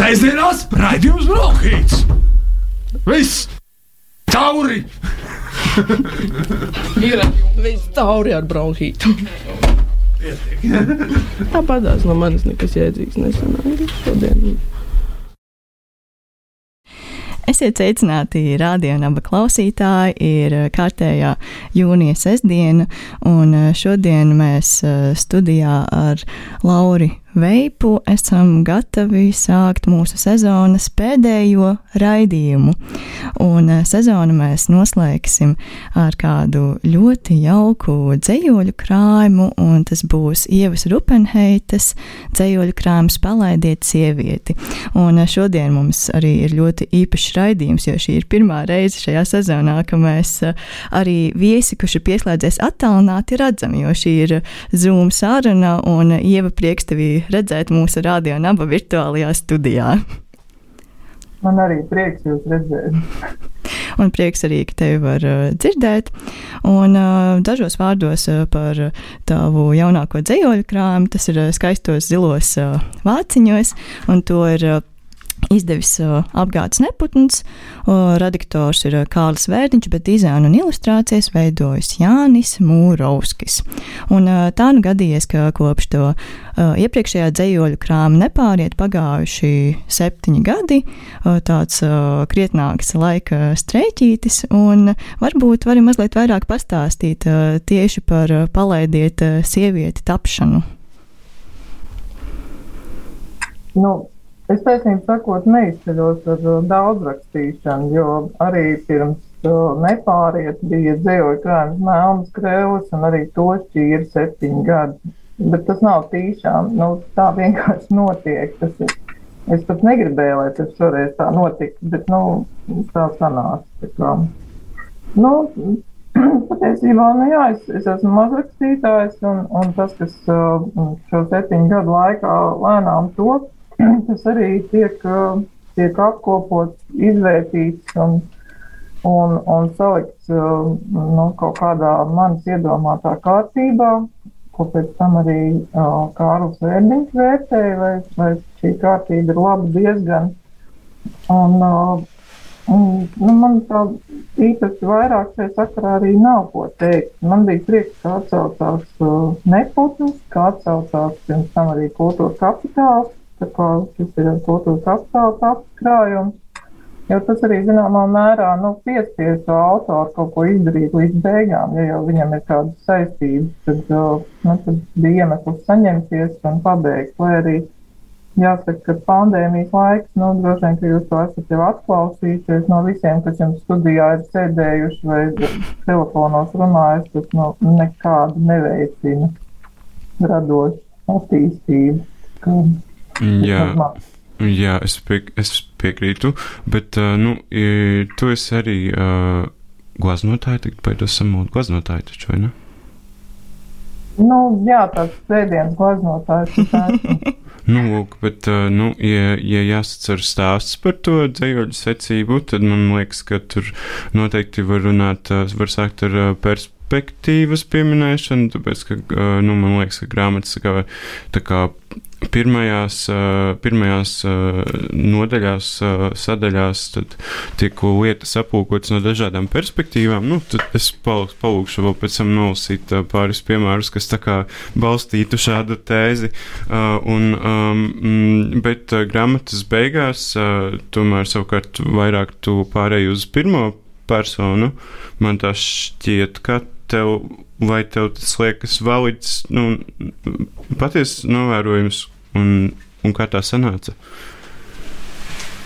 Sēžamās raidījums Brokhīts! Viss! Tauri! Ir viss tauri ar bronhītu. Tāpatās no manis nekas jēdzīgs nesanāca šodien. Esiet sveicināti radio naba klausītāji. Ir kārtējā jūnija sestdiena, un šodien mēs studijā ar Lauri veipu esam gatavi sākt mūsu sezonas pēdējo raidījumu. Un eh, sezonu mēs noslēgsim ar kādu ļoti jauku dzējoļu krājumu, un tas būs Ievas Rupenheitas dzējoļu krājums Palaidiet sievieti. Un eh, šodien mums arī ir ļoti īpašs raidījums, jo šī ir pirmā reize šajā sezonā, ka mēs eh, arī viesi, kurš ir pieslēdzies attālināti, redzam, jo šī ir Zoom saruna, un Ieva prieks tevi redzēt mūsu radio naba virtuālajā studijā. Man arī prieks jūs redzēt. Un prieks arī, ka tevi var uh, dzirdēt. Un uh, dažos vārdos uh, par tavu jaunāko dzējoļu krājumu. Tas ir uh, skaistos zilos uh, vāciņos, un to ir uh, izdevis uh, apgādes neputns. Uh, redaktors ir uh, Kārlis Vērdiņš, bet dizainu un ilustrācijas veidojis Jānis Mūrovskis. Un, tā nu gadījies, ka kopš to iepriekšējā dzējoļu krāma nepāriet pagājuši septiņi gadi, tāds krietnāks laika streiķītis, un varbūt vari mazliet vairāk pastāstīt tieši par palaidiet sievieti tapšanu. Nu, Es taisnību sakot, neizceļos ar uh, daudz rakstīšanu, jo arī pirms uh, nepāriet bija dzējoja krājums Melnas Krēlis un arī to šķīra septiņi gadi. Bet tas nav tīšām, nu, tā vienkārši notiek. Tas ir. Es pat negribēju, lai tas šoreiz tā notiktu, bet, nu, tā sanāca. Tā kā. Nu, patiesībā, nu jā, es, es esmu mazrakstītājs un, un tas, kas uh, šo septiņu gadu laikā lēnām top, tas arī tiek, tiek apkopots, izvērtīts un, un, un salikts nu, kaut kādā manas iedomātā kārtībā, ko pēc tam arī uh, Kārlis Vērdiņš vērtēja, vai, vai šī kārtība ir laba diezgan. Un, uh, un, nu, man tā īpaši vairāk šajā sakarā arī nav ko teikt. Man bija prieks, ka atsaucās uh, neputns, ka atsaucās pirms tam arī kultūras kapitāls šis ir kultūras apstākļu apkrājums. Jo tas arī zināmā mērā nu, piespiež to autoru kaut ko izdarīt līdz beigām. Ja jau viņam ir kādas saistības, tad, nu, tad bija iemesls saņemties un pabeigt. Lai arī jāsaka, ka pandēmijas laiks, nu, droši vien, ka jūs to esat jau atklausījušies no visiem, kas jums studijā ir sēdējuši vai telefonos runājuši, tas nu, nekādu neveicina radošu attīstību. Ka, Jā, jā es, pie, es piekrītu, bet uh, nu, tu esi arī uh, glaznotāja, tagad pēc samot glaznotāja taču, vai ne? Nu, jā, tāds sēdienas glaznotājs. nu, lūk, bet, nu, ja, ja jāsacer stāsts par to dzējoļu secību, tad man liekas, ka tur noteikti var runāt, var sākt ar perspektīvas pieminēšanu, tāpēc, ka, nu, man liekas, ka grāmatas tā kā, tā kā pirmajās, pirmajās nodaļās, sadaļās tiek lietas aplūkotas no dažādām perspektīvām. Nu, tad es palūkšu vēl pēc tam nolasīt pāris piemērus, kas balstītu šādu tēzi. Un, um, bet grāmatas beigās tomēr savukārt vairāk tu pārēji uz pirmo personu. Man tas šķiet, ka tev, vai tev tas liekas valids, nu, patiesas novērojums, un, un kā tā sanāca?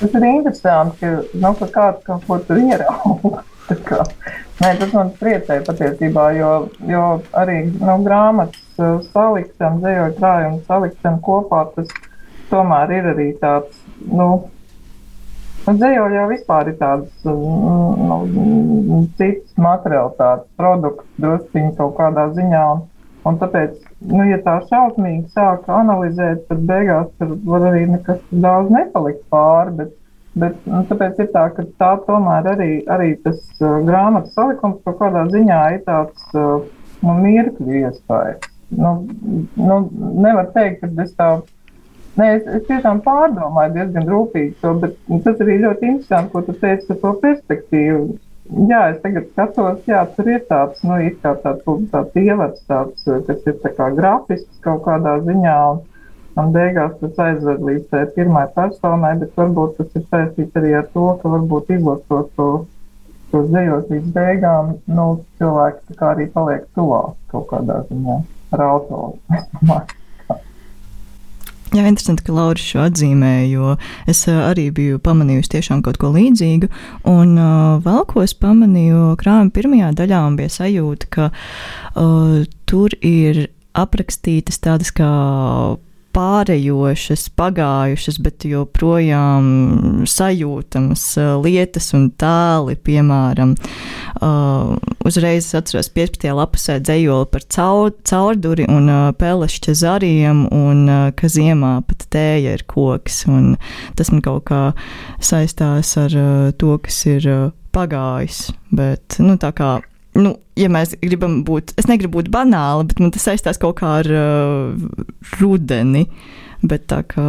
Tas ir interesanti, ka, nu, ka kāds kaut ko tur ierauga. Nē, tas man priecē patiesībā, jo, jo arī nu, grāmatas uh, salikšana, dzējoļu krājuma salikšana kopā, tas tomēr ir arī tāds, nu, Nu, Dzējoļi jau vispār ir tāds nu, cits materiālitātes produkts, drusciņi kaut kādā ziņā. Un, un tāpēc, nu, ja tā šausmīgi sāk analizēt, tad beigās tur var arī nekas daudz nepalikt pāri. Bet, bet nu, tāpēc ir tā, ka tā tomēr arī, arī tas uh, grāmatas salikums kaut kādā ziņā ir tāds uh, nu, mirkļu iespējas. Nu, nu, nevar teikt, ka es tā Nē, es, es tiešām pārdomāju diezgan rūpīgi to, bet tas arī ļoti interesanti, ko tu teici par to perspektīvu. Jā, es tagad skatos, jā, tur ir tāds, nu, it kā tāds, tāds ievads, tāds, kas ir tā kā grafisks kaut kādā ziņā, un, un beigās tas aizved līdz tai pirmai personai, bet varbūt tas ir saistīts arī ar to, ka varbūt izlasot to, to dzējot līdz beigām, nu, cilvēki tā kā arī paliek tuvāk kaut kādā ziņā ar autoru. Jā, interesanti, ka Laura šo atzīmē, jo es arī biju pamanījusi tiešām kaut ko līdzīgu. Un uh, vēl ko es pamanīju krājuma pirmajā daļā, un bija sajūta, ka uh, tur ir aprakstītas tādas kā pārējošas, pagājušas, bet joprojām sajūtamas uh, lietas un tēli, piemēram, uh, uzreiz atceros 15. lapusē dzējoli par caur, caurduri un uh, pelešķa zariem un uh, ka ziemā pat tēja ir koks, un tas man kaut kā saistās ar uh, to, kas ir uh, pagājis, bet, nu, tā kā nu, ja mēs gribam būt, es negribu būt banāla, bet man tas saistās kaut kā ar uh, rudeni, bet tā kā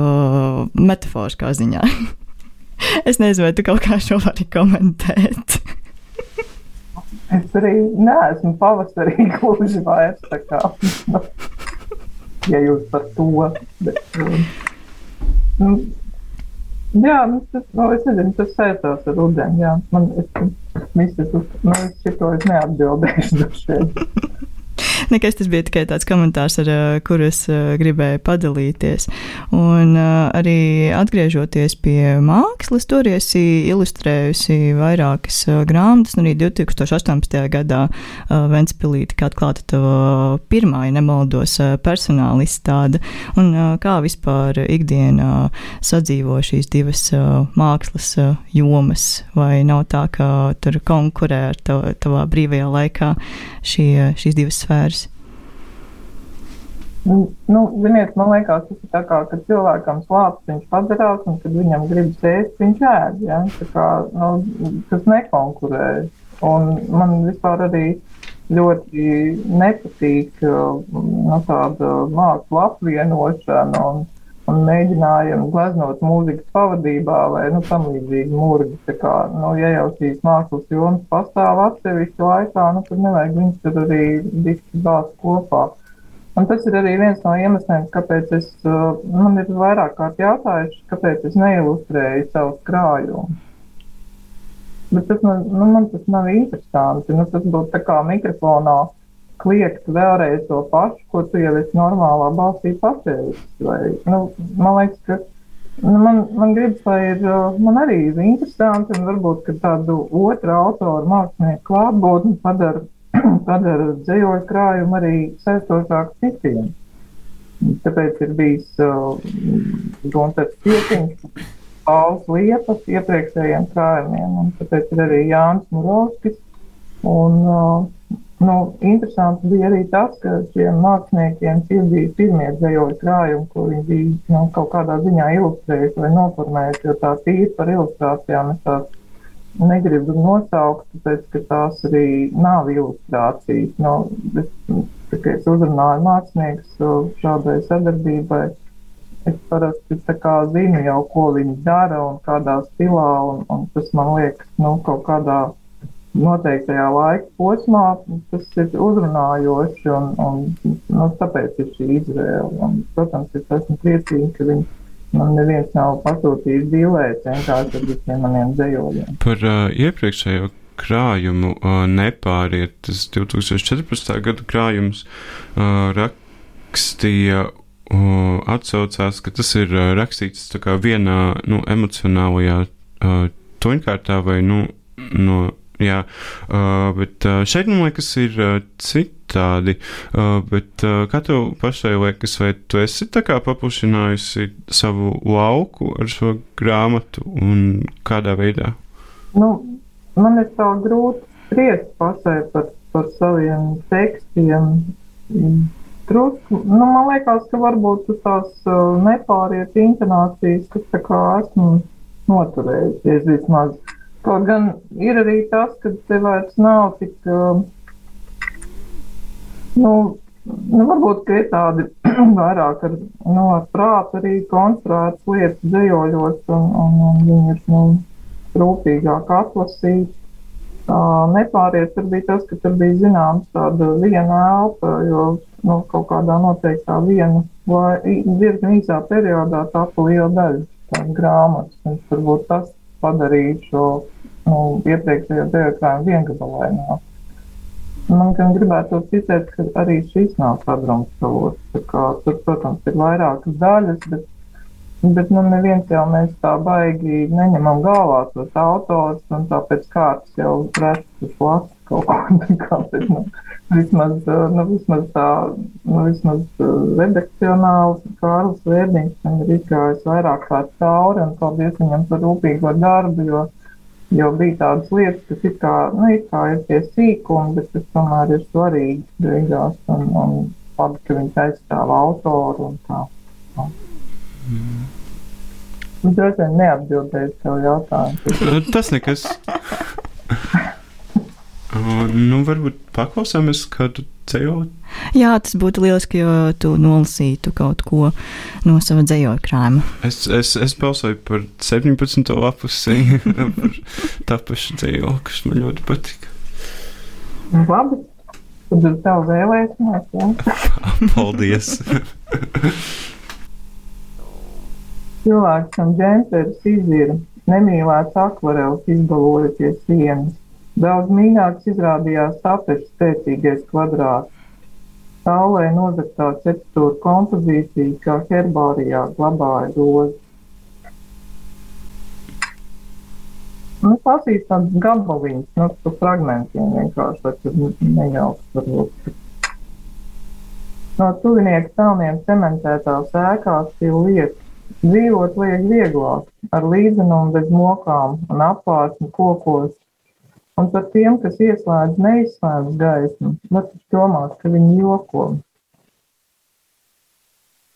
metaforiskā ziņā. es nezinu, vai tu kaut kā šo vari komentēt. es arī neesmu pavasarī gluži vairs tā kā, ja jūs par to, bet, um, nu, jā, nu, tas, nu, es nezinu, tas saistās ar rudeni, jā, man, es, Visas, nu, es šito es neatbildēšu. Nekas tas bija tikai tāds komentārs, ar uh, kuru es uh, gribēju padalīties. Un uh, arī atgriežoties pie mākslas, tur esi ilustrējusi vairākas grāmatas, un arī 2018. gadā Ventspilī tika atklāta tava pirmā, ja nemaldos, personāla izstāde. Un kā vispār ikdienā sadzīvo šīs divas mākslas jomas, vai nav tā, ka tur konkurē ar tavā brīvajā laikā šie, šīs divas sfēras? Nu, ziniet, man liekas, tas ir tā kā, kad cilvēkam slāpes viņš padarās, un kad viņam gribas ēst, viņš ēd. Ja? Tā kā, nu, tas nekonkurē. Un man vispār arī ļoti nepatīk nu, tāda māksla apvienošana un, un mēģinājumi gleznot mūzikas pavadībā vai nu, tam līdzīgi murgi. Tā kā, nu, ja jau šīs mākslas jomas pastāv atsevišķi laikā, nu, tad nevajag viņus tur arī diski bāzt kopā. Un tas ir arī viens no iemesliem, kāpēc es, uh, man ir vairāk kārt jautājuši, kāpēc es neilustrēju savus krājumus. Bet tas man, nu, man tas nav interesanti. Nu, tas būtu tā kā mikrofonā kliegt vēlreiz to pašu, ko tu jau esi normālā balsī pateicis. Nu, man liekas, ka nu, man, man gribas, lai ir, uh, man arī ir interesanti un varbūt, tādu otru autoru mākslinieku klātbūtni padara padara dzīvoļu krājumu arī saistošāku citiem. Tāpēc ir bijis uh, Gunārs Pietiņš, Pauls Liepas iepriekšējiem krājumiem, un tāpēc ir arī Jānis Murovskis. Un, uh, nu, interesanti bija arī tas, ka šiem māksliniekiem šie bija pirmie dzējoļu krājumi, ko viņi bija nu, kaut kādā ziņā ilustrējuši vai noformējuši, jo tā tīri par ilustrācijām es tās negribu nosaukt, tāpēc, ka tās arī nav ilustrācijas. No, es, tā, es uzrunāju māksliniekus šādai sadarbībai. Es parasti zinu jau, ko viņi dara un kādā stilā, un, un tas man liekas, nu, kaut kādā noteiktajā laika posmā tas ir uzrunājoši, un, un nu, tāpēc ir šī izvēle. Un, protams, es esmu priecīga, ka viņi Man neviens nav pasūtījis dīlēt vienkārši ar visiem maniem dzējojumiem. Par uh, iepriekšējo krājumu uh, nepāriet, tas 2014. gada krājums uh, rakstīja uh, atsaucās, ka tas ir uh, rakstīts vienā nu, emocionālajā uh, toņkārtā vai nu, no Jā, bet šeit man liekas, ir citādi. Bet kā tev pašai liekas, vai tu esi tā kā paplašinājusi savu lauku ar šo grāmatu un kādā veidā? Nu, man ir tā grūti spriest pašai par, par saviem tekstiem. Drusku, nu, man liekas, ka varbūt tās nepāriet intonācijas, kas tā kā esmu noturējusies vismaz. Kaut gan ir arī tas, ka te vairs nav tik, uh, nu, nu, varbūt, ir tādi vairāk ar, nu, ar prātu arī konstruētas lietas dzējoļos, un, un, un viņi ir, nu, rūpīgāk atlasīti. Uh, nepāriet, tur bija tas, ka tur bija zināms tāda viena elpa, jo nu, kaut kādā noteiktā viena vai diezgan īsā periodā tapu liela daļa grāmatas. Un varbūt tas padarīja šo nu, iepriekšējo diagrāmu viengabalaināku. Man gan gribētu ticēt, ka arī šis nav sadrumstalots. Tur, protams, ir vairākas daļas, bet Bet nu, neviens jau mēs tā baigi neņemam galvā tos autors, un tāpēc kārtas jau restus lasa kaut ko tādu. Nu, vismaz, nu, vismaz tā, nu, vismaz redakcionāli Kārlis Vērdiņš man ir izgājis vairāk kā cauri, un paldies viņam par rūpīgo darbu, jo, jo bija tādas lietas, kas it kā, nu, it kā ir pie sīkuma, bet tas tomēr ir svarīgi beigās, un, un labi, ka viņš aizstāv autoru un tā. tā. Mm. Droši vien neatbildēju savu jautājumu. Tas nekas. nu, varbūt paklausāmies kādu dzējoļu. Jā, tas būtu lieliski, jo tu nolasītu kaut ko no sava dzējoļa krājuma. Es, es, es balsoju par 17. lapusi, par tapušu dzējoļu, kas man ļoti patika. Labi, tad uz tavu vēlēšanos. Ja? Paldies! Cilvēks un džentlmenis izira, nemīlēts akvarels izbaloja pie sienas. Daudz mīļāks izrādījās apečs spēcīgais kvadrāts. Saulē nozagtā tekstūra kompozīcija, kā herbārijā glabāja rozi. Nu, pasīs tāds gabaliņš, nu, pa fragmentiem vienkārši, lai tur nejauks varbūt. No tuvinieka celniem cementētās ēkās ir lietas, Dzīvot liek vieglāk, ar līdzenumu bez mokām un apvārsni kokos. Un par tiem, kas ieslēdz neizslēdz gaismu, var taču domāt, ka viņi joko.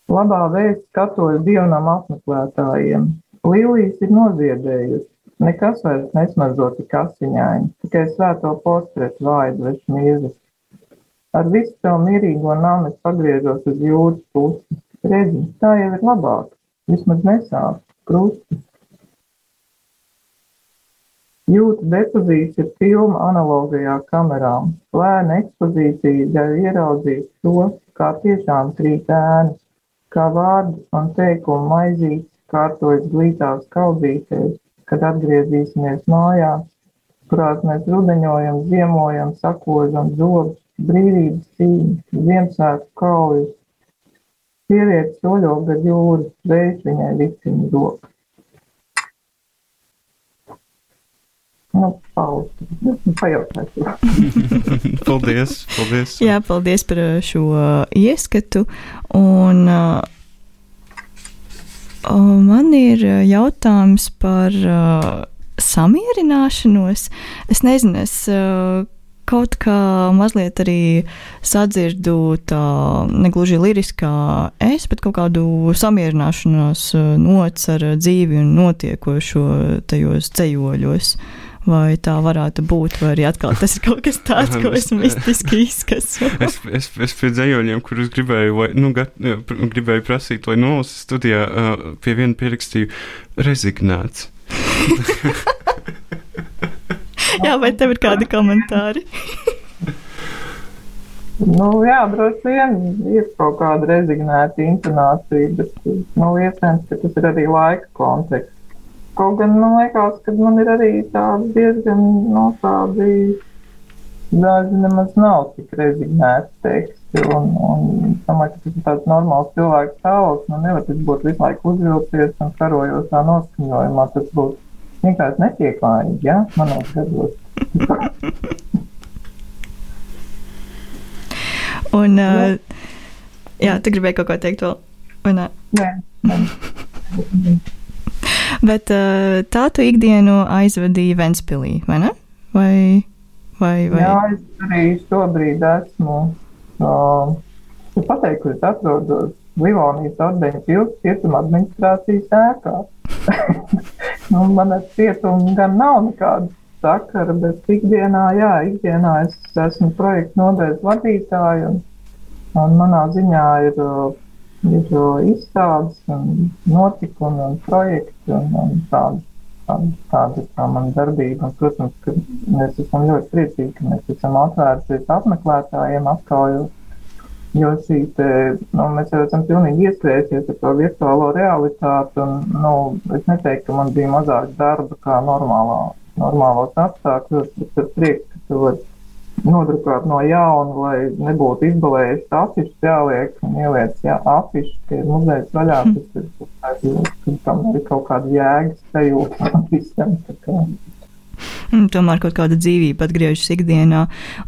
Labā vēsts katoļu dievnam apmeklētājiem. Līlijas ir noziedējusi. Nekas vairs nesmazo tik asiņaini, tikai svēto portretu vaidu veš mīzes. Ar visu savu mierīgo namu es pagriežos uz jūras pusi. Redzi, tā jau ir labāk. Vismaz nesāp krusti. Jūtu depozīts ir filma analogajā kamerā. Lēna ekspozīcija ļauj ieraudzīt to, kā tiešām krīt ēnas, kā vārdi un teikumi maizītes kārtojas glītās kaudītēs, kad atgriezīsimies mājās, kurās mēs rudeņojam, ziemojam, sakožam zobus, brīvības cīņas, Ziemassvētku kaujas, Sieviete soļo gar jūru, vējš viņai vicina roku. Nu, pauzi. Nu, pajautāšu. paldies, paldies. Jā, paldies par uh, šo uh, ieskatu. Un, uh, man ir jautājums par uh, samierināšanos. Es nezinu, es. Uh, kaut kā mazliet arī sadzirdu tā negluži liriskā es, bet kaut kādu samierināšanos uh, nots ar dzīvi un notiekošo tajos ceļoļos. Vai tā varētu būt, vai arī atkal tas ir kaut kas tāds, ko es mistiski izskasu. es, es, es pie dzējoļiem, kurus gribēju, lai, nu, gat, gribēju prasīt, lai nolasu studijā, uh, pie viena pierakstīju rezignēts. jā, vai tev ir kādi komentāri? nu, jā, droši vien ir kaut kāda rezignēta intonācija, bet nu, iespējams, ka tas ir arī laika konteksts. Kaut gan man liekas, ka man ir arī tādi diezgan no nu, tādi daži nemaz nav tik rezignēti teksti. Un, un domāju, ka tas ir tāds normāls cilvēks stāvoklis. Nu, nevar tas būt visu laiku uzvilcies un karojotā noskaņojumā. Tas būtu vienkārši nepieklājīgi, ja, manos gados. Un, uh, jā, tu gribēji kaut ko teikt vēl, vai? Nē. nē. Bet uh, tā tu ikdienu aizvedīji Ventspilī, vai ne? Vai, vai, vai? Jā, es arī šobrīd esmu, uh, es pateiktu, kur es atrodos Livonijas ordeņa pilsētas cietuma administrācijas ēkā. nu, man ar cietumu gan nav nekāda sakara, bet ikdienā, jā, ikdienā es esmu projektu nodaļas vadītāja un Un manā ziņā ir, ir izstādes un notikumi un projekti un, un tādi, tāda tā mana darbība. Un, protams, ka mēs esam ļoti priecīgi, ka mēs esam atvērti apmeklētājiem apkaujot. Jo šī te, nu, mēs jau esam pilnīgi ieskrējušies ar to virtuālo realitāti, un, nu, es neteiktu, ka man bija mazāk darba kā normālā, normālos apstākļos, bet ir prieks, ka tu vari nodrukāt no jauna, lai nebūtu izbalējis afišas jāliek un ieliec jā, afišas, ka ir muzejs vaļā, tas ir, ka tam ir kaut kāda jēgas sajūta visam. Tomēr kaut kāda dzīvība atgriežas ikdienā.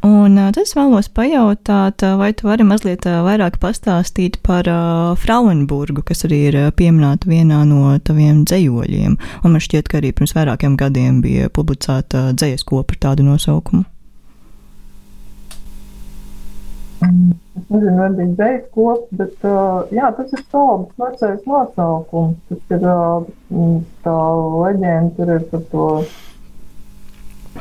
Un tas vēlos pajautāt, vai tu vari mazliet vairāk pastāstīt par uh, Frauenburgu, kas arī ir pieminēta vienā no taviem dzējoļiem. Un man šķiet, ka arī pirms vairākiem gadiem bija publicēta dzējas kopa ar tādu nosaukumu. Es nezinu, vai bija dzējas kops, bet uh, jā, tas ir stobas vecais nosaukums. Tas ir uh, tā leģenda, tur ir par to,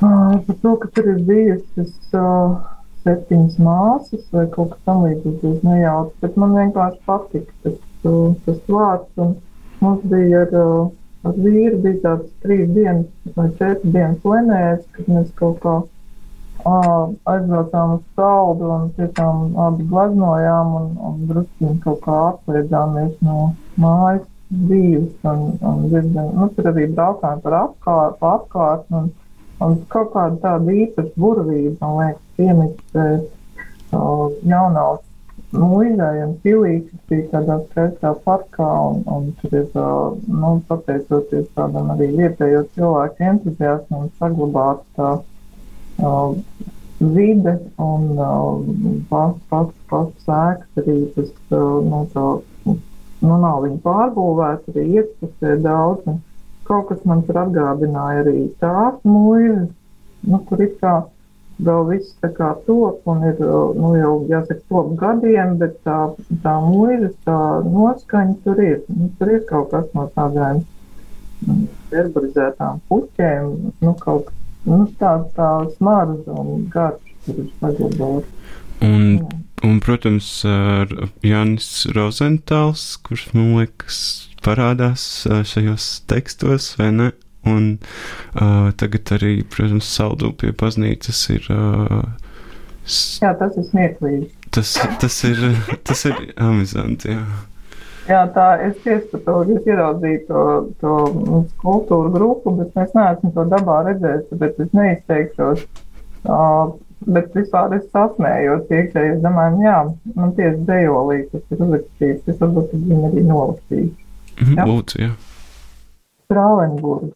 uh, par to, ka tur ir bijušas uh, septiņas māsas vai kaut kas tam līdzīgs, es nejaucu, bet man vienkārši patika tas, uh, tas vārds. Un mums bija ar, uh, ar vīru bija tāds trīs dienas vai četras dienas lenēs, kad mēs kaut kā aizbraucām uz saldu un tiešām abi glaznojām un, un druskuļi kaut kā atslēdzāmies no mājas dzīves un, un diezgan, nu, tur arī braukājām par apkārt, pa apkārt un, un kaut kāda tāda īpaša burvība, man liekas, piemīt uh, jaunās muizai un pilītis bija tādā skaistā parkā un, un tur ir, nu, pateicoties tādam arī vietējo cilvēku entuziasmam saglabāt tā uh, vide un uh, pats pats pats sēks arī tas, uh, nu, tā, nu, nav viņa pārbūvēta, arī iekšpusē daudz. Un kaut kas man tur atgādināja arī tās mūžas, nu, kur it kā vēl viss tā kā top un ir, nu, jau jāsaka, top gadiem, bet tā, tā mūžas, tā noskaņa tur ir. Nu, tur ir kaut kas no tādām herbarizētām puķēm, nu, kaut kas nu, tāds tā smarža un garš, kur ir saglabāts. Un, un, protams, Jānis Rozentāls, kurš, man liekas, parādās šajos tekstos, vai ne? Un uh, tagad arī, protams, saldu pie baznīcas ir. Uh, jā, tas ir smieklīgi. Tas, tas ir, tas ir amizanti, jā. Jā, tā es tieši to ieraudzīju, to, to kultūru grupu, bet es neesmu to dabā redzējis, tāpēc es neizteikšos. Uh, bet vispār es sasmējos iekšēji, es domāju, jā, man tieši dzējolī, kas ir uzrakstīts, es varbūt viņu arī nolasīju. Mhm, jā? Lūdzu, jā. Strālenburg.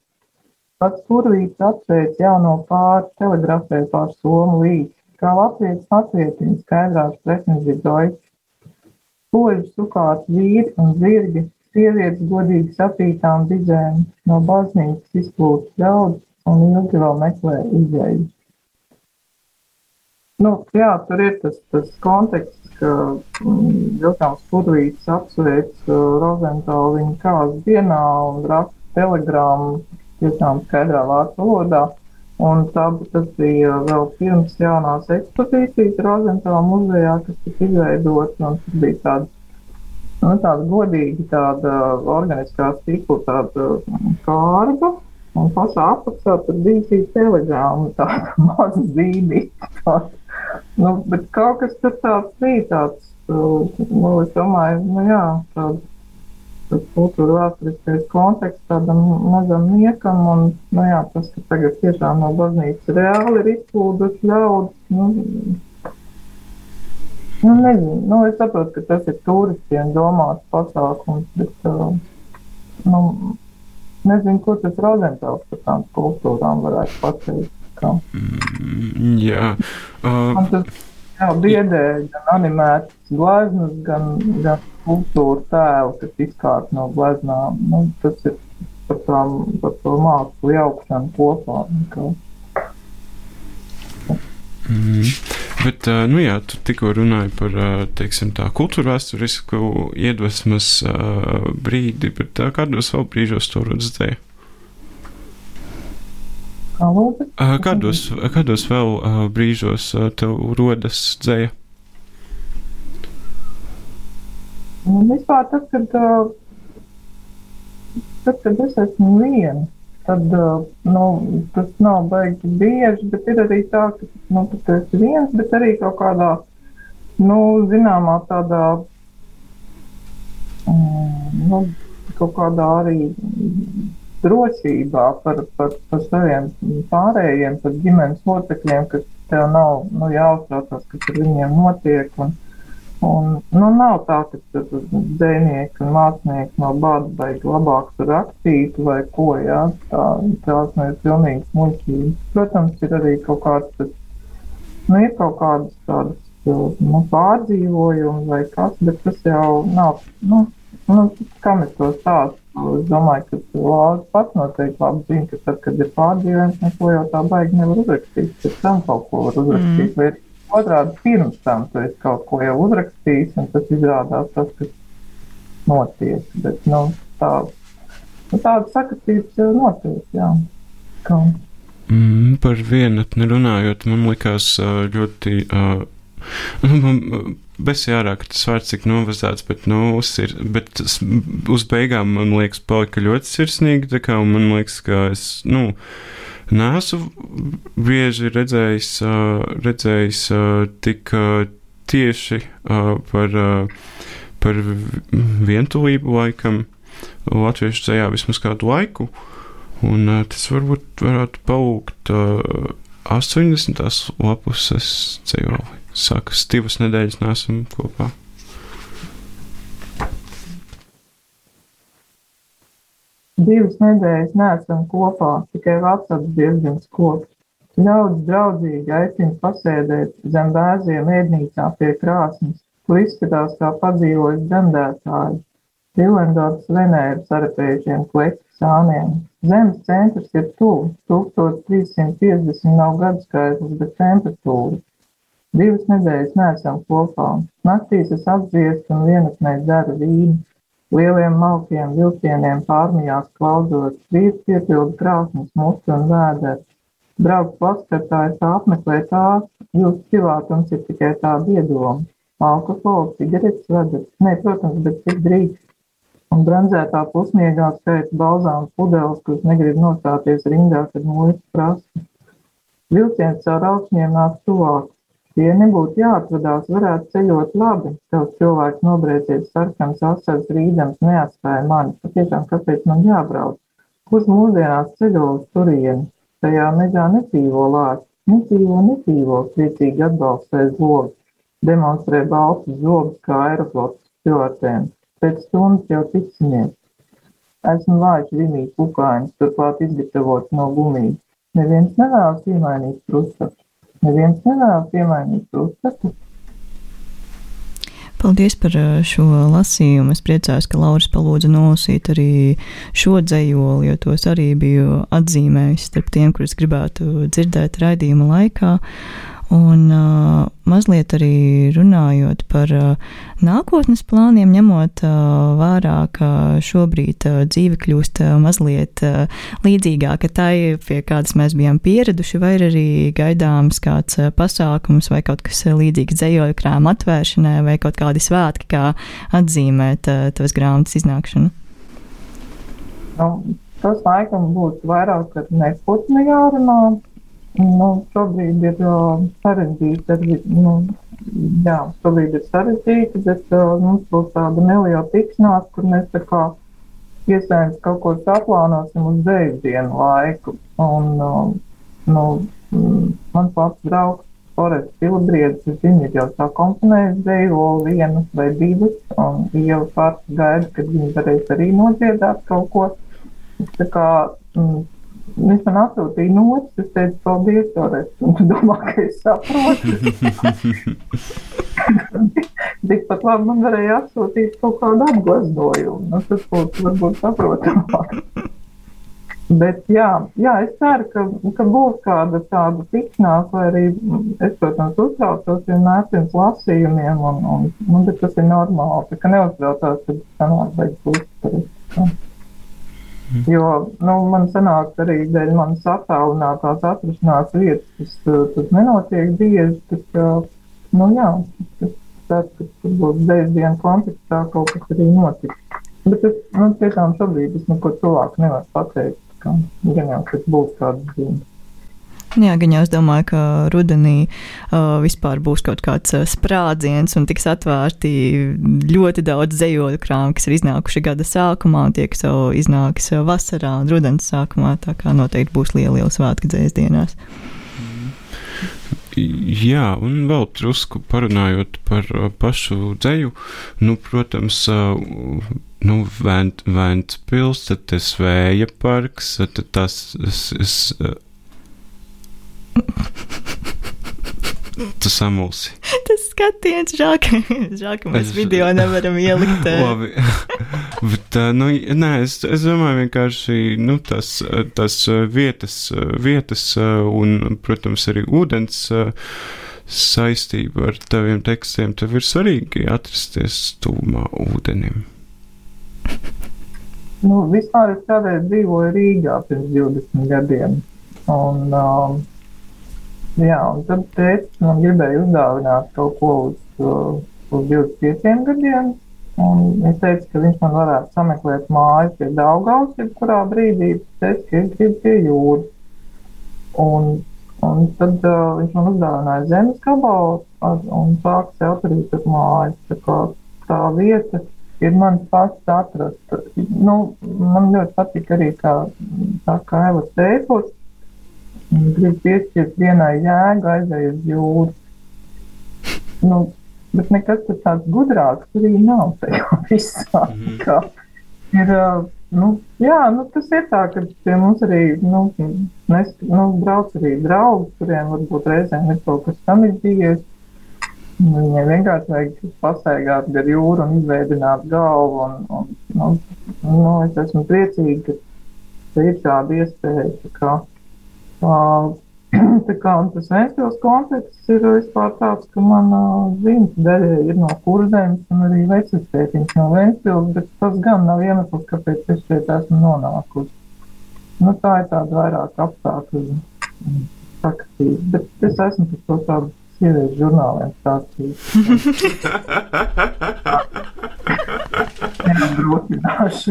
Pats kurvīts apsveic jauno pāri telegrafē pār Somu līdzi, kā latvietis latvietiņu skaidrās presnes doiķi Poļu sukāti vīri un zirgi, sievietes godīgi sapītām bizēm, no baznīcas izplūst ļaudis un ilgi vēl meklē izēju. Nu, jā, tur ir tas, tas konteksts, ka mm, Vilkāns Pudvīts apsveic uh, Rozentālu viņa kāzas dienā un raksta telegrāmu tiešām skaidrā vārdu valodā. Un tā, tas bija vēl pirms jaunās ekspozīcijas Rozentāla muzejā, kas tika izveidots, un tur bija tāda, nu, tāda godīga tāda organiskā stikla tāda kārba, un pašā apakšā tur bija šī telegrāma, tāda maza zīmīta. nu, bet kaut kas tur tāds bija tāds, nu, es domāju, nu jā, tāds kultūra vēsturiskais konteksts tādam mazam niekam, un, nu jā, tas, ka tagad tiešām no baznīcas reāli ir izplūduši ļaudis, nu, nu, nezinu, nu, es saprotu, ka tas ir turistiem domāts pasākums, bet, uh, nu, nezinu, ko tas Rozentāls par tām kultūrām varētu pateikt. Kā. Mm, jā. Uh, Man tas jā, biedē gan animētas gleznas, gan, gan kultūra tēlu, kas izkārt no gleznām. Nu, tas ir par, tām, par to mākslu jaukšanu kopā. Kā. Mm. Bet, nu jā, tu tikko runāji par teiksim, tā kultūra vēsturisku iedvesmas brīdi, bet kādos vēl brīžos to dēļ? Kādos, kādos vēl brīžos tev rodas dzēja? Nu, vispār tad, kad, uh, tad, kad es esmu viena, tad uh, nu, tas nav baigi bieži, bet ir arī tā, ka nu, tu esi viens, bet arī kaut kādā, nu, zināmā tādā, mm, nu, kaut kādā arī drošībā par, par, par saviem pārējiem, par ģimenes locekļiem, kas tev nav nu, jāuztraucas, kas ar viņiem notiek. Un, un, nu, nav tā, ka tur dzēnieki un mākslinieki no bada vajag labāk rakstīt vai ko, jā, tā, tās nu ir pilnīgi muļķības. Protams, ir arī kaut kāds, tas, nu, ir kaut kādas tādas, nu, pārdzīvojumi vai kas, bet tas jau nav, nu, nu kam es to stāstu? Es domāju, ka Lācis pats noteikti labi zina, ka tad, kad ir pārdzīvojums, neko jau tā baigi nevar uzrakstīt. Pēc tam kaut ko var uzrakstīt. Mm. Otrādi pirms tam tu esi kaut ko jau uzrakstījis, un tas izrādās tas, kas notiek. Bet, nu, tā, nu, tāda sakatības jau notiek, jā. Kā. Mm, par vienatni runājot, man likās ļoti. Uh, man, Bez jārāk, tas vārds tik novazāts, bet, nu, uzsir, bet uz beigām, man liekas, palika ļoti sirsnīgi, tā kā man liekas, ka es, nu, neesmu bieži redzējis, redzējis tik tieši par, par vientulību laikam latviešu dzējā vismaz kādu laiku, un tas varbūt varētu palūgt 80. lapuses dzējoli. Sākas divas nedēļas, nesam kopā. Divas nedēļas neesam kopā, tikai vecāks diezgan skops. Ļaudis draudzīgi aicina pasēdēt zem bēziem ēdnīcā pie krāsnes, kur izskatās kā padzīvojis dzemdētāji. Dilendorts venēra sarapējušiem kleķu sāniem. Zemes centrs ir tuvu, 1350 nav gadu skaitlis, bet temperatūra. Divas nedēļas neesam kopā. Naktīs es apdziestu un vienatnē dzeru vīnu. Lieliem malkiem vilcieniem pārmijās klauzot, vīrs piepilda krāsnes mutu un vēderu. Brauc plaskatā, es apmeklē tās, jūsu privātums ir tikai tāda iedoma. Alkohols, cigaretes vedat, ne, protams, bet cik drīkst. Un brandzētā pusmiegā skaita balzām pudeles, kuras negrib nostāties rindā, kad mūjas prasa. Vilciens caur augšņiem nāk tuvāk. Ja nebūtu jāatvadās, varētu ceļot labi. Tavs cilvēks nobrēcies sarkans, asars, rīdams, neatstāja mani. Patiešām, kāpēc man jābrauc? Kurš mūsdienās ceļo uz turieni? Tajā mežā nedzīvo lāči. Nedzīvo, nedzīvo, priecīgi atbalstais zobs. Demonstrē baltus zobus kā aeroflotas pilotēm. Pēc stundas jau tiksimies. Esmu vājš vinīgi pukainis, turklāt izgatavots no gumijas. Neviens nevēlas iemainīt krustatu. Neviens nevēlas iemainīt to uzskatu. Paldies par uh, šo lasījumu. Es priecājos, ka Lauris palūdza nolasīt arī šo dzējoli, jo tos arī biju atzīmējis starp tiem, kurus gribētu dzirdēt raidījuma laikā. Un uh, mazliet arī runājot par uh, nākotnes plāniem, ņemot uh, vērā, ka šobrīd uh, dzīve kļūst uh, mazliet uh, līdzīgāka tai, pie kādas mēs bijām pieraduši, vai arī gaidāms kāds uh, pasākums vai kaut kas līdzīgs dzējoļu krāma atvēršanai vai kaut kādi svētki, kā atzīmēt uh, tavas grāmatas iznākšanu? Nu, tas laikam būs vairāk, kad neputni jārunā Nu, šobrīd ir uh, sarežģīti. Nu, jā, šobrīd ir sarežģīti, bet uh, mums būs tāda neliela tikšanās, kur mēs tā kā iespējams kaut ko saplānosim uz dēļu dienu laiku. Un, uh, nu, mans labs draugs Forest Pilbriedis, viņš ir jau tā komponējis dēļu vienu vai divas, un jau pats gaida, kad viņi varēs arī nodziedāt kaut ko. Tā kā, mm, Viņš man atsūtīja notis, es teicu, paldies, Torres. Un tu domā, ka es saprotu. Tikpat labi man varēja atsūtīt kaut kādu apgleznojumu. Nu, tas būtu varbūt saprotamāk. Bet jā, jā, es ceru, ka, ka būs kāda tāda tikšanās, vai arī es, protams, uztraucos vienmēr pirms lasījumiem, un, un, un tas ir normāli. Tā kā neuztraucos, kad sanāk beigas uztveres. Mhm. Jo nu, man sanāk arī dēļ manas attālinātās atrašanās vietas, tas, tas nenotiek bieži. Tas, nu, jā, tas, ceru, ka tur būs dēļ dienas kontekstā kaut kas arī notiks. Bet es, nu, tiešām šobrīd es neko tuvāk nevaru pateikt, ka gan jau, ka būs kādas zīmes. Jā, gan jau es domāju, ka rudenī uh, vispār būs kaut kāds uh, sprādziens un tiks atvērti ļoti daudz zejoļu krāmu, kas ir iznākuši gada sākumā, un tie, kas jau iznāks vasarā un rudens sākumā, tā kā noteikti būs liela, liela svētku dzēs dienās. Jā, un vēl drusku parunājot par pašu dzēju, nu, protams, uh, nu, Vēnt, Vēntpils, tad tas vēja parks, tad tas, es, es, Tu samulsi. Tas skatiens, žēl, ka, žēl, ka mēs es... video nevaram ielikt. Labi. Bet, nu, nē, es, es domāju, vienkārši nu, tas, tas vietas, vietas un, protams, arī ūdens saistība ar taviem tekstiem. Tev ir svarīgi atrasties tūmā ūdenim. Nu, vispār es kādreiz dzīvoju Rīgā pirms 20 gadiem. Un, um, Jā, un tad tēvs man gribēja uzdāvināt kaut ko uz, uh, uz 25 gadiem. Un viņš teica, ka viņš man varētu sameklēt māju pie Daugavas, jebkurā brīdī. Es teicu, ka es gribu pie jūras. Un, un tad uh, viņš man uzdāvināja zemes gabalu un sāka celt arī tur mājas. Tā, kā, tā vieta ir mans pats atrast. Nu, man ļoti patīk arī, kā, tā kā Eva teica, grib piešķirt vienai jēgu, aizēj uz jūru. Nu, bet nekas tāds gudrāks arī nav tajā visā. Mm -hmm. Ir, nu, jā, nu, tas ir tā, ka pie mums arī nu, nes, nu, brauc arī draugi, kuriem varbūt reizēm ir kaut kas tam izdevies. Viņai vienkārši vajag pastaigāt gar jūru un izveidot galvu. Un, un, nu, nu, es esmu priecīga, ka ir tāda iespēja. Tā kā tas Vēstures konteksts ir vispār tāds, ka man ziņas daļai ir no kurzemes un arī vecastētiņš no Vēstures, bet tas gan nav iemesls, kāpēc es šeit esmu nonākusi. Nu, tā ir tāda vairāk apstākļu sakastība, bet es esmu par to tādu sieviešu žurnāliem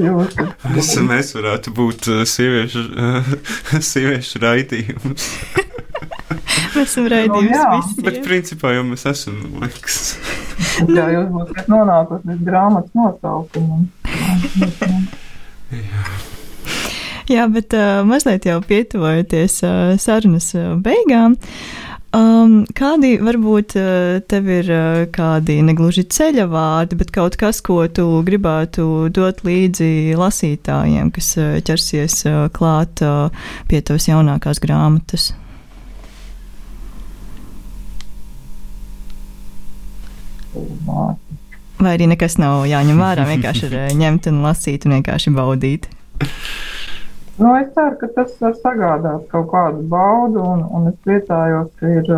jūs. Es, mēs varētu būt uh, sieviešu, uh, sieviešu raidījums. mēs esam raidījums no, nu, visi. Bet principā jau mēs esam, liekas. jā, jūs būsiet nonākusi līdz grāmatas nosaukumam. jā. Jā, bet uh, mazliet jau pietuvojoties uh, sarunas uh, beigām. Uh, Um, kādi varbūt uh, tev ir uh, kādi negluži ceļa vārdi, bet kaut kas, ko tu gribētu dot līdzi lasītājiem, kas uh, ķersies klāt pie tavas jaunākās grāmatas? Vai arī nekas nav jāņem vērā, vienkārši ir ņemt un lasīt un vienkārši baudīt? Nu, es ceru, ka tas var sagādāt kaut kādu baudu, un, un es priecājos, ka ir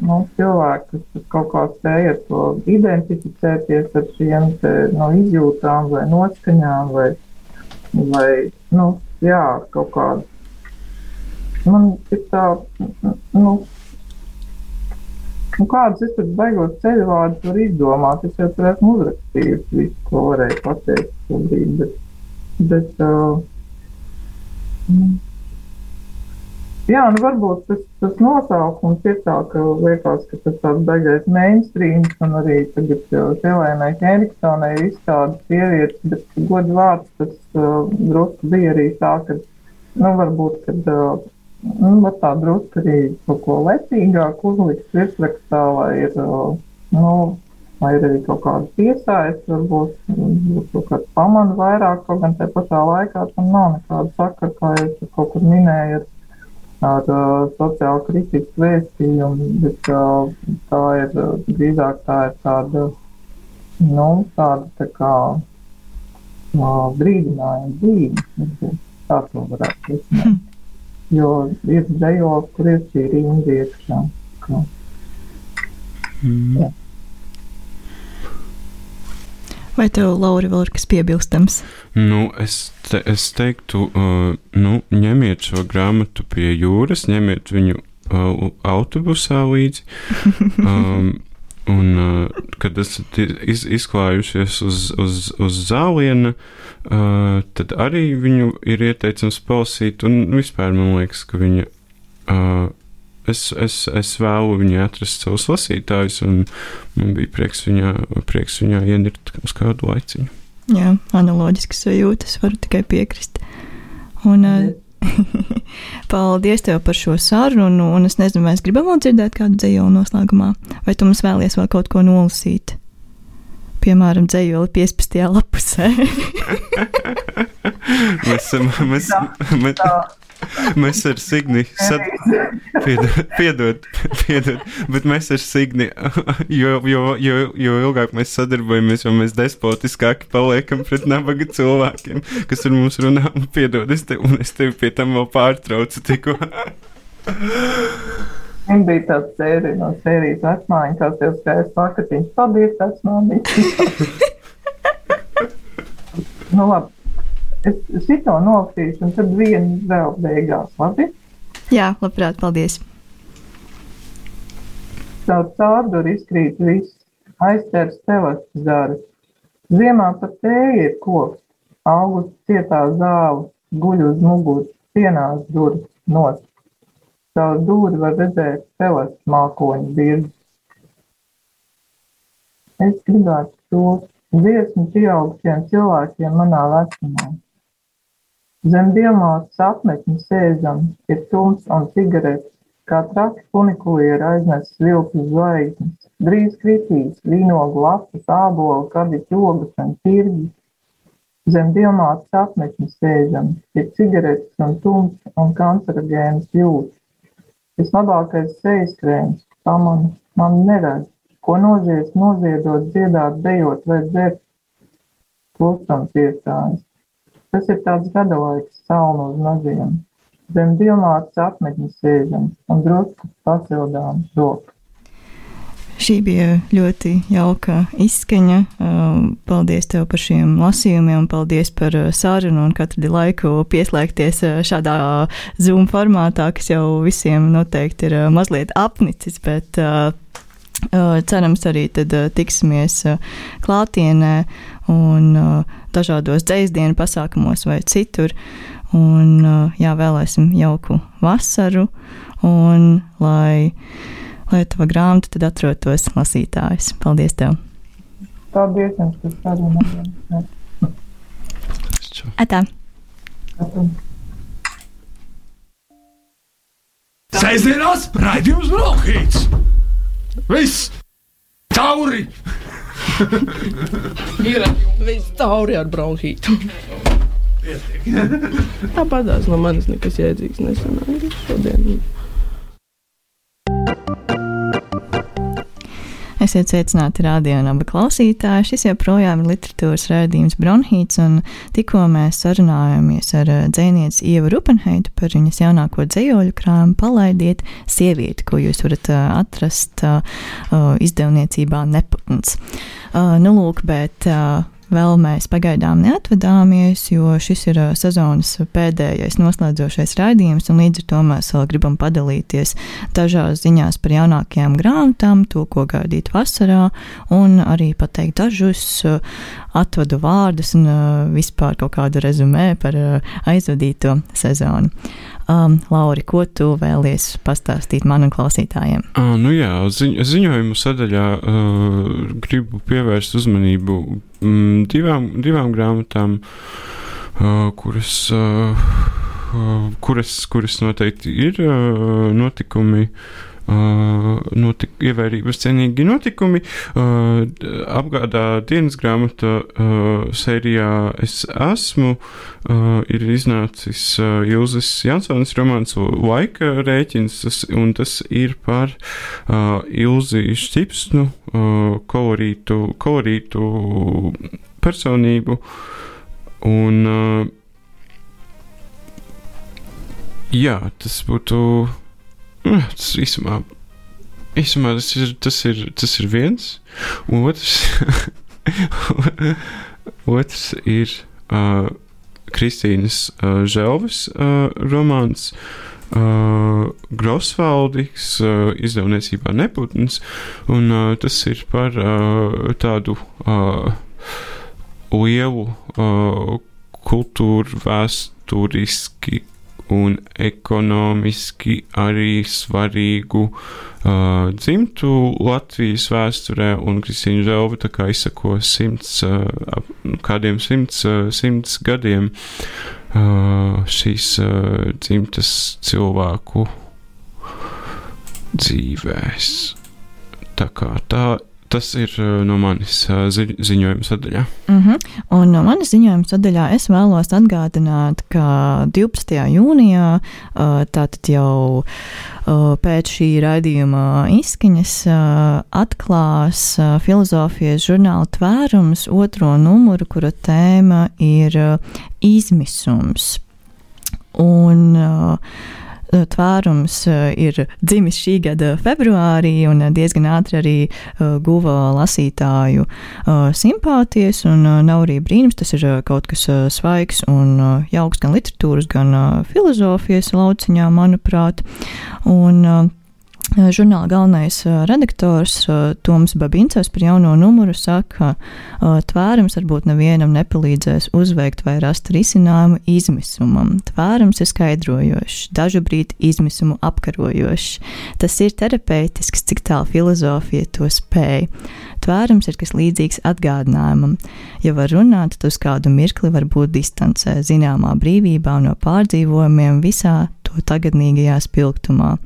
nu, cilvēki, kas kaut kā spēj ar to identificēties ar šiem te, nu, izjūtām vai noskaņām, vai, vai nu, jā, kaut kādu. Man ir tā, nu, nu kādus es tur beigos ceļu vārdus varu izdomāt. Es jau tur esmu uzrakstījusi visu, ko varēju pateikt šobrīd, bet, bet uh, Jā, nu varbūt tas, tas nosaukums ir tā, ka liekas, ka tas tāds beigais mainstreams un arī tagad Helēnai Henriksonai ir izstādes sievietes, bet godu vārds tas uh, drusku bija arī tā, ka, nu varbūt, kad, uh, nu, var tā drusku arī kaut ko lecīgāk uzlikt virsrakstā, lai ir, uh, nu, vai ir arī kaut kāda piesaiste, varbūt, varbūt kaut kāds pamana vairāk, kaut gan tajā pašā laikā tam nav nekāda sakara, kā jūs kaut kur minējat, ar uh, sociālu kritikas vēstījumu, bet uh, tā ir uh, drīzāk tā ir tāda, nu, tāda tā kā uh, brīdinājuma zīme, tā to varētu risināt. Jo ir dzējos, kur ir šī rinda iekšā. Mm. Jā. Vai tev, Laura, vēl ir kas piebilstams? Nu, es, te, es teiktu, uh, nu, ņemiet šo grāmatu pie jūras, ņemiet viņu uh, autobusā līdzi. Um, un uh, kad esat iz, izklājušies uz, uz, uz zāliena, uh, tad arī viņu ir ieteicams palasīt, un vispār man liekas, ka viņa. Uh, es, es, es vēlu viņai atrast savus lasītājus, un man bija prieks viņā, prieks viņā ienirt uz kādu laiciņu. Jā, analoģiskas sajūtas, varu tikai piekrist. Un. Paldies tev par šo sarunu, un es nezinu, vai es gribam vēl dzirdēt kādu dzēju noslēgumā, vai tu mums vēlies vēl kaut ko nolasīt. Piemēram, dzējoli 15. lapusē. mēs, mēs, mēs, Mēs ar Signi sad... piedod, piedod, piedod, bet mēs ar Signi, jo, jo, jo, jo ilgāk mēs sadarbojamies, jo mēs despotiskāki paliekam pret nabaga cilvēkiem, kas ar mums runā, un piedod, es tevi, un es tevi pie tam vēl pārtraucu tikko. Viņam bija tāds sērija no sērijas vecmāmiņa, kas jau skaisti pakatiņš. Paldies, vecmāmiņa! nu labi. Es šito nolasīšu, un tad vienu vēl beigās, labi? Jā, labprāt, paldies. Caur cārduru izkrīt viss, aizķers telesas zaras. Ziemā pat tēja ir koks, augusts cietā zāle, guļ uz muguras, sienās durvis nost. Caur dūri var redzēt telesas mākoņu dirzi. Es gribētu to dziesmu pieaugušiem cilvēkiem manā vecumā. Zem diamātas apmetņa sēžam, ir tums un cigaretes, kā traki funikulieri aiznesis vilku zvaigznes. Drīz kritīs vīnogu lapas, ābolu, kadiķu ogas un tirgi. Zem diamātas apmetņa sēžam, ir cigaretes un tums un kancerogēnas jūtas. Vislabākais sejas krēms, pamanu, man neredz, ko nozies noziedot, dziedāt, dejot vai dzert. Klusums iestājas. Tas ir tāds gadalaiks salnu uz maziem. Zem diamātas apmetņa sēžam un drusku pasildām roku. Šī bija ļoti jauka izskaņa. Um, paldies tev par šiem lasījumiem, paldies par uh, sarunu un katru laiku pieslēgties uh, šādā Zoom formātā, kas jau visiem noteikti ir uh, mazliet apnicis, bet cerams arī tad tiksimies klātienē un dažādos dzēsdienu pasākumos vai citur. Un, jā, vēlēsim jauku vasaru, un lai, lai tava grāmata tad atrotos lasītājs. Paldies tev! Paldies jums par sarunu! Atā! Sēžamās raidījums Brokhīts! Viss! Tauri! Ir viss tauri ar bronhītu. Tāpatās no manis nekas jēdzīgs nesanāca šodien. Esiet sveicināti radio un abi klausītāji. Šis joprojām ir literatūras raidījums Bronhīts, un tikko mēs sarunājāmies ar eh, dzēnieci Ievu Rupenheitu par viņas jaunāko dzējoļu krāmu Palaidiet sievieti, ko jūs varat eh, atrast uh, izdevniecībā Neputns. Uh, nu, lūk, bet uh, vēl mēs pagaidām neatvadāmies, jo šis ir sezonas pēdējais noslēdzošais raidījums, un līdz ar to mēs vēl gribam padalīties dažās ziņās par jaunākajām grāmatām, to, ko gaidīt vasarā, un arī pateikt dažus atvadu vārdus un vispār kaut kādu rezumē par aizvadīto sezonu. Um, Lauri, ko tu vēlies pastāstīt manam klausītājiem? Uh, nu jā, ziņ, ziņojumu sadaļā uh, gribu pievērst uzmanību mm, divām, divām grāmatām, uh, kuras, uh, uh, kuras, kuras noteikti ir uh, notikumi. Uh, notik, ievērības cienīgi notikumi. Uh, apgādā dienas grāmata uh, sērijā Es esmu ir iznācis Ilzas Jansons romāns Laika rēķins, un tas ir par Ilzi Šķipsnu, kolorītu, kolorītu personību. Un, jā, tas būtu tas īsumā, īsumā tas, ir, tas, ir, tas ir viens. Un otrs, otrs ir uh, Kristīnas uh, Želvis uh, romāns uh, Grosvaldiks uh, izdevniecībā Neputns, un uh, tas ir par uh, tādu uh, lielu uh, kultūru vēsturiski un ekonomiski arī svarīgu uh, dzimtu Latvijas vēsturē, un Kristīna Želva tā kā izsako simts, uh, kādiem simts, uh, simts gadiem uh, šīs uh, dzimtas cilvēku dzīvēs. Tā kā tā Tas ir uh, no manis uh, zi ziņojuma sadaļā. Uh mhm. -huh. Un no manis ziņojuma sadaļā es vēlos atgādināt, ka 12. jūnijā, uh, tātad jau pēc šī raidījuma izskaņas, atklās filozofijas žurnāla tvērums otro numuru, kura tēma ir izmisums. Un uh, Eh, tvērums eh, ir dzimis šī gada februārī un diezgan ātri arī eh, guva lasītāju simpātijas. Nav arī brīnums, tas ir kaut kas svaigs un jauks gan literatūras, gan filozofijas lauciņā, manuprāt. Un, Žurnāla galvenais redaktors Toms Babincevs par jauno numuru saka, ka tvērums varbūt nevienam nepalīdzēs uzveikt vai rast risinājumu izmisumam. Tvērums ir skaidrojošs, dažu brīdi izmisumu apkarojošs. Tas ir terapeitisks, cik tālu filozofija to spēj. Tvērums ir kas līdzīgs atgādinājumam. Ja var runāt, tad uz kādu mirkli var būt distancē, zināmā brīvībā no pārdzīvojumiem visā to tagadnīgajā spilgtumā.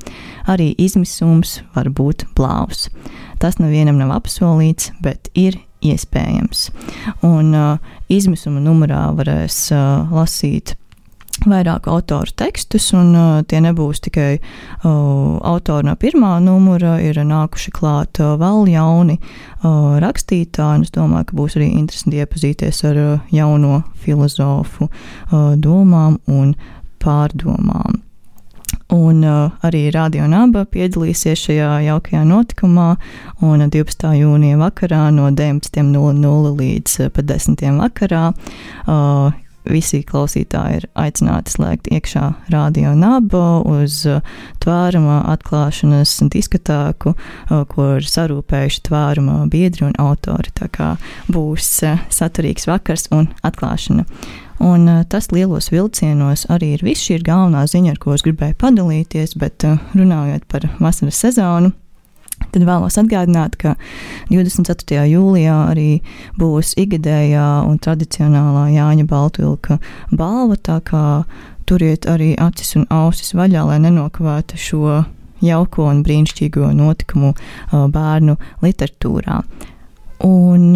Arī izmisums var būt blāvs. Tas nevienam nav apsolīts, bet ir iespējams. Un uh, izmisuma numurā varēs uh, lasīt vairāk autoru tekstus, un uh, tie nebūs tikai uh, autori no pirmā numura, ir nākuši klāt uh, vēl jauni uh, rakstītāji, es domāju, ka būs arī interesanti iepazīties ar uh, jauno filozofu uh, domām un pārdomām. Un uh, arī Radio Naba piedalīsies šajā jaukajā notikumā. Un 12. jūnija vakarā no 19.00 līdz uh, pat 10. vakarā uh, visi klausītāji ir aicināti slēgt iekšā Radio Naba uz uh, tvāruma atklāšanas diskatāku, uh, ko ir sarūpējuši tvāruma biedri un autori. Tā kā būs uh, saturīgs vakars un atklāšana. Un tas lielos vilcienos arī ir viss. Šī ir galvenā ziņa, ar ko es gribēju padalīties, bet runājot par vasaras sezonu. Tad vēlos atgādināt, ka 24. jūlijā arī būs ikgadējā un tradicionālā Jāņa Baltvilka balva, tā kā turiet arī acis un ausis vaļā, lai nenokavētu šo jauko un brīnišķīgo notikumu bērnu literatūrā. Un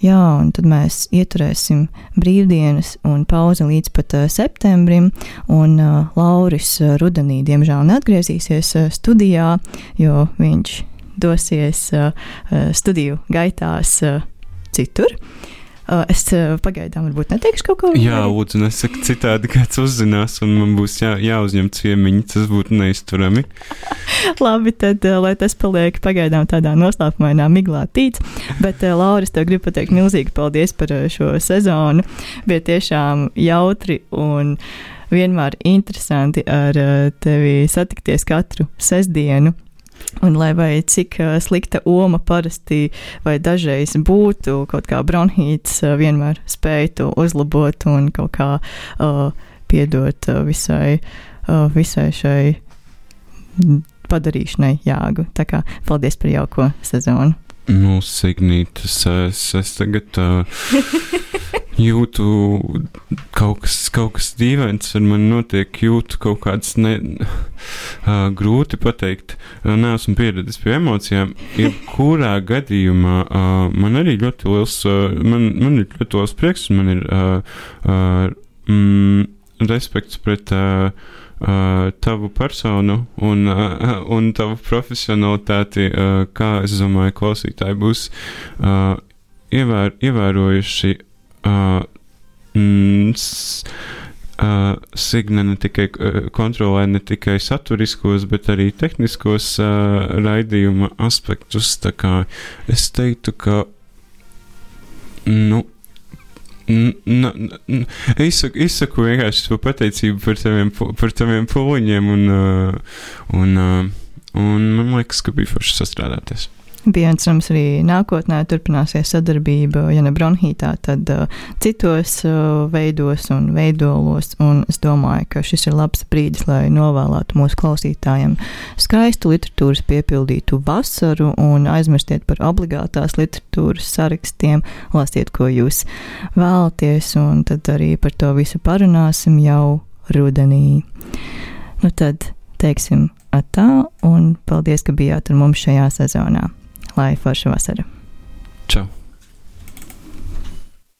Jā, un tad mēs ieturēsim brīvdienas un pauzi līdz pat uh, septembrim. Un uh, Lauris uh, rudenī, diemžēl, neatgriezīsies uh, studijā, jo viņš dosies uh, studiju gaitās uh, citur. Uh, Uh, es pagaidām varbūt neteikšu kaut ko. Jā, lūdzu, nesaka citādi, kāds uzzinās, un man būs jā, jāuzņem ciemiņi. Tas būtu neizturami. Labi, tad, lai tas paliek pagaidām tādā noslēpumainā miglā tīts. Bet, Lauris, tev gribu pateikt milzīgi paldies par šo sezonu. Bija tiešām jautri un vienmēr interesanti ar tevi satikties katru sestdienu. Un lai vai cik uh, slikta oma parasti vai dažreiz būtu, kaut kā bronhīts uh, vienmēr spēj to uzlabot un kaut kā uh, piedot visai, uh, visai šai padarīšanai jāgu. Tā kā paldies par jauko sezonu. Nu, Signītas, es, es tagad. Uh... jūtu kaut kas, kaut kas dīvains ar mani notiek, jūtu kaut kādas ne, uh, grūti pateikt. Uh, Nesmu pieredzējis pie emocijām. Jebkurā gadījumā uh, man arī ļoti liels, uh, man, man ir ļoti liels prieks, un man ir uh, uh, mm, respekts pret. Uh, tavu personu un, uh, un tavu profesionalitāti, uh, kā es domāju, klausītāji būs ievēr, ievērojuši uh, mm, Signe ne tikai kontrolē ne tikai saturiskos, bet arī tehniskos uh, raidījuma aspektus. Tā kā es teiktu, ka nu, Izsaku, izsaku vienkārši to pateicību par taviem, par taviem pūliņiem, un, un, un man liekas, ka bija forši sastrādāties. Bija cerams, arī nākotnē turpināsies sadarbība, ja ne bronhītā, tad uh, citos uh, veidos un veidolos. Un es domāju, ka šis ir labs brīdis, lai novēlētu mūsu klausītājiem skaistu literatūras piepildītu vasaru un aizmirstiet par obligātās literatūras sarakstiem, lasiet, ko jūs vēlaties, un tad arī par to visu parunāsim jau rudenī. Nu tad teiksim atā, un paldies, ka bijāt ar mums šajā sezonā lai forša vasara. Čau!